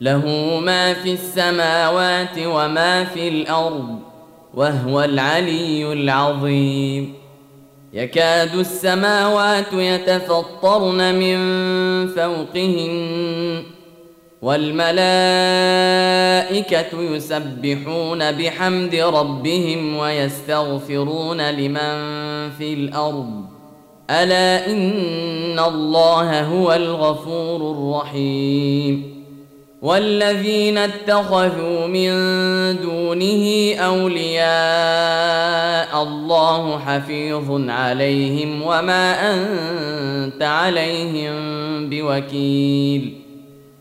له ما في السماوات وما في الأرض وهو العلي العظيم. يكاد السماوات يتفطرن من فوقهن والملائكة يسبحون بحمد ربهم ويستغفرون لمن في الأرض. ألا إن الله هو الغفور الرحيم. والذين اتخذوا من دونه أولياء الله حفيظ عليهم وما أنت عليهم بوكيل.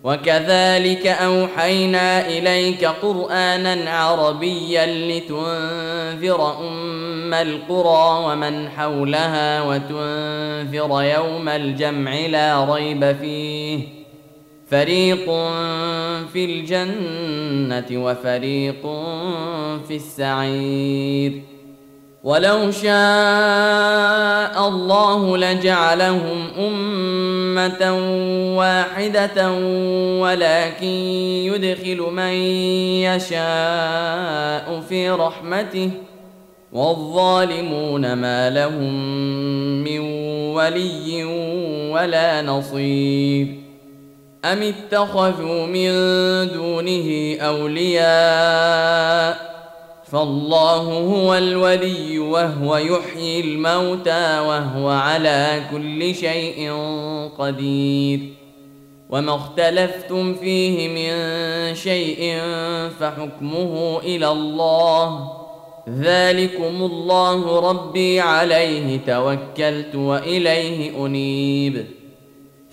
وكذلك أوحينا إليك قرآنا عربيا لتنذر أم القرى ومن حولها وتنذر يوم الجمع لا ريب فيه. فريق في الجنه وفريق في السعير ولو شاء الله لجعلهم امه واحدة ولكن يدخل من يشاء في رحمته والظالمون ما لهم من ولي ولا نصير أم اتخذوا من دونه أولياء؟ فالله هو الولي وهو يحيي الموتى وهو على كل شيء قدير. وما اختلفتم فيه من شيء فحكمه إلى الله. ذلكم الله ربي عليه توكلت وإليه أنيب.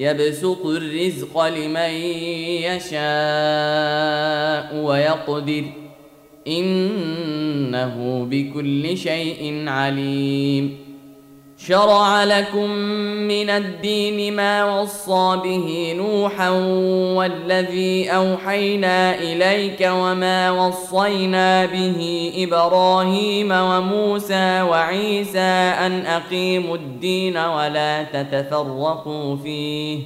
يبسط الرزق لمن يشاء ويقدر. إنه بكل شيء عليم. شرع لكم من الدين ما وصى به نوحا والذي أوحينا إليك وما وصينا به إبراهيم وموسى وعيسى أن أقيموا الدين ولا تتفرقوا فيه.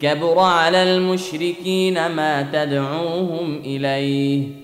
كبر على المشركين ما تدعوهم إليه.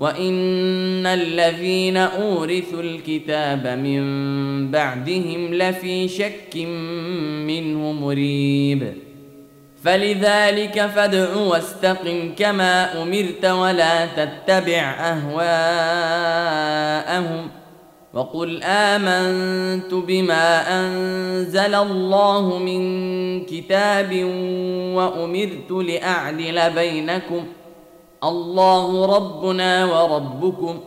وان الذين اورثوا الكتاب من بعدهم لفي شك منه مريب فلذلك فادع واستقم كما امرت ولا تتبع اهواءهم وقل امنت بما انزل الله من كتاب وامرت لاعدل بينكم الله ربنا وربكم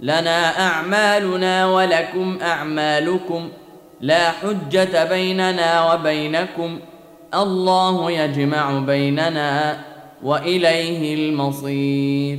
لنا أعمالنا ولكم أعمالكم لا حجة بيننا وبينكم الله يجمع بيننا وإليه المصير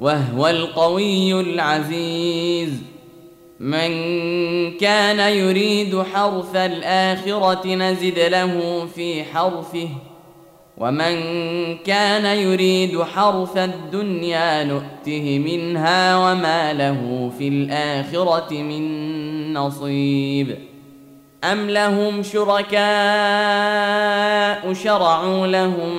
وهو القوي العزيز. من كان يريد حرث الآخرة نزد له في حرثه ومن كان يريد حرث الدنيا نؤته منها وما له في الآخرة من نصيب. أم لهم شركاء شرعوا لهم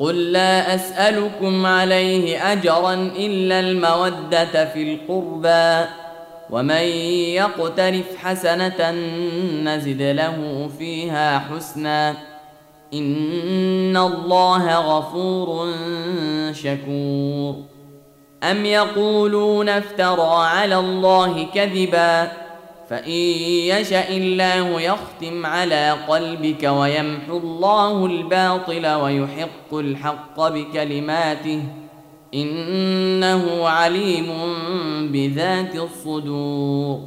قل لا أسألكم عليه أجرا إلا المودة في القربى ومن يقترف حسنة نزد له فيها حسنا إن الله غفور شكور أم يقولون افترى على الله كذبا فإن يشأ الله يختم على قلبك ويمحو الله الباطل ويحق الحق بكلماته إنه عليم بذات الصدور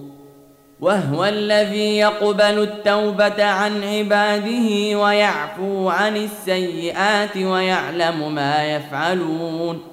وهو الذي يقبل التوبة عن عباده ويعفو عن السيئات ويعلم ما يفعلون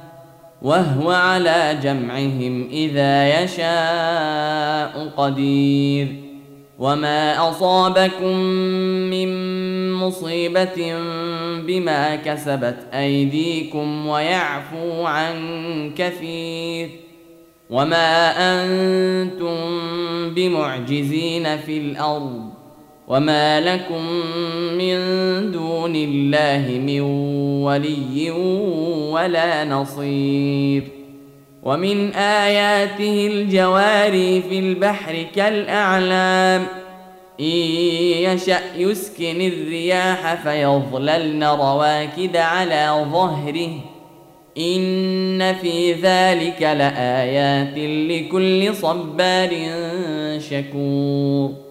وهو على جمعهم إذا يشاء قدير. وما أصابكم من مصيبة بما كسبت أيديكم ويعفو عن كثير. وما أنتم بمعجزين في الأرض. وما لكم من دون الله من ولي ولا نصير ومن اياته الجواري في البحر كالاعلام ان يشا يسكن الرياح فيظللن رواكد على ظهره ان في ذلك لايات لكل صبار شكور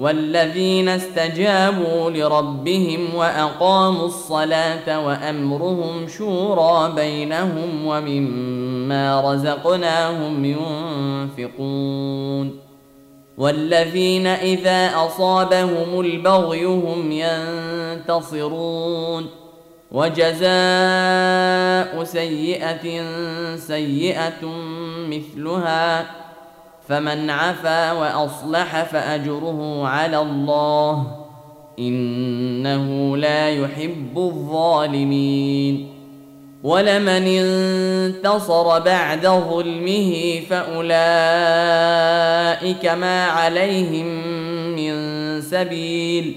والذين استجابوا لربهم وأقاموا الصلاة وأمرهم شورى بينهم ومما رزقناهم ينفقون. والذين إذا أصابهم البغي هم ينتصرون. وجزاء سيئة سيئة مثلها فمن عفا وأصلح فأجره على الله إنه لا يحب الظالمين. ولمن انتصر بعد ظلمه فأولئك ما عليهم من سبيل.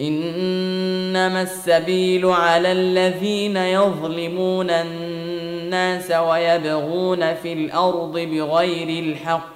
إنما السبيل على الذين يظلمون الناس ويبغون في الأرض بغير الحق.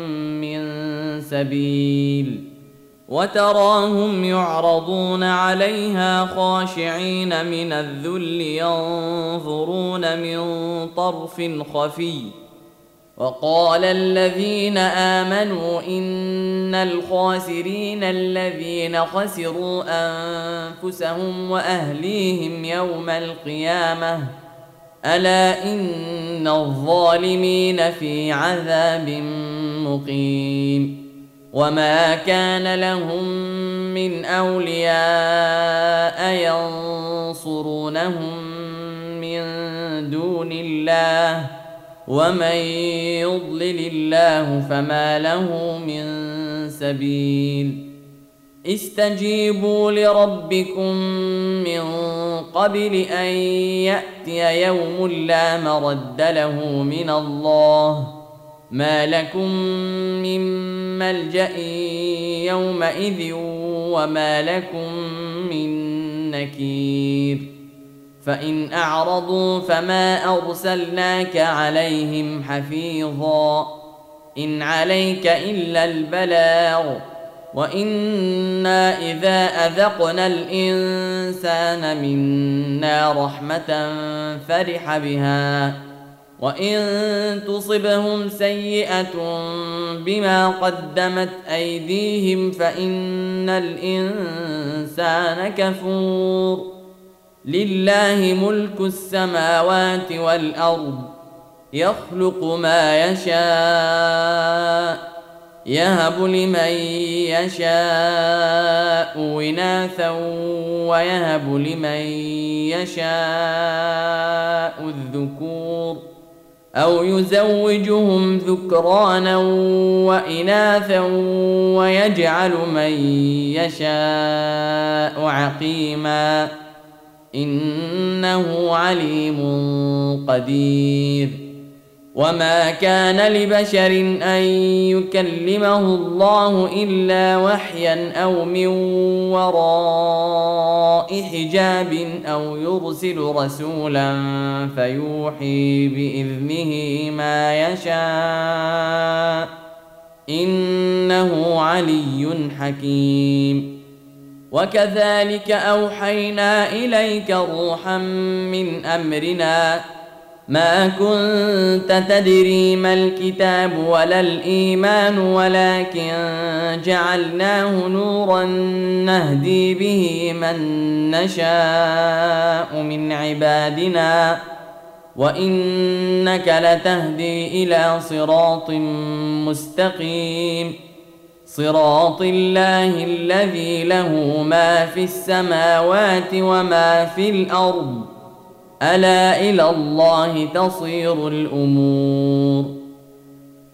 سبيل وتراهم يعرضون عليها خاشعين من الذل ينظرون من طرف خفي وقال الذين آمنوا إن الخاسرين الذين خسروا أنفسهم وأهليهم يوم القيامة ألا إن الظالمين في عذاب مقيم وما كان لهم من اولياء ينصرونهم من دون الله ومن يضلل الله فما له من سبيل استجيبوا لربكم من قبل ان ياتي يوم لا مرد له من الله ما لكم من ملجا يومئذ وما لكم من نكير فان اعرضوا فما ارسلناك عليهم حفيظا ان عليك الا البلاغ وأنا اذا اذقنا الانسان منا رحمه فرح بها وان تصبهم سيئه بما قدمت ايديهم فان الانسان كفور لله ملك السماوات والارض يخلق ما يشاء يهب لمن يشاء اناثا ويهب لمن يشاء الذكور أو يزوجهم ذكرانا وإناثا ويجعل من يشاء عقيما إنه عليم قدير وما كان لبشر ان يكلمه الله الا وحيا أو من وراء حجاب أو يرسل رسولا فيوحي باذنه ما يشاء انه علي حكيم. وكذلك اوحينا اليك روحا من امرنا ما كنت تدري ما الكتاب ولا الإيمان ولكن جعلناه نورا نهدي به من نشاء من عبادنا. وإنك لتهدي إلى صراط مستقيم. صراط الله الذي له ما في السماوات وما في الأرض. ألا إلى الله تصير الأمور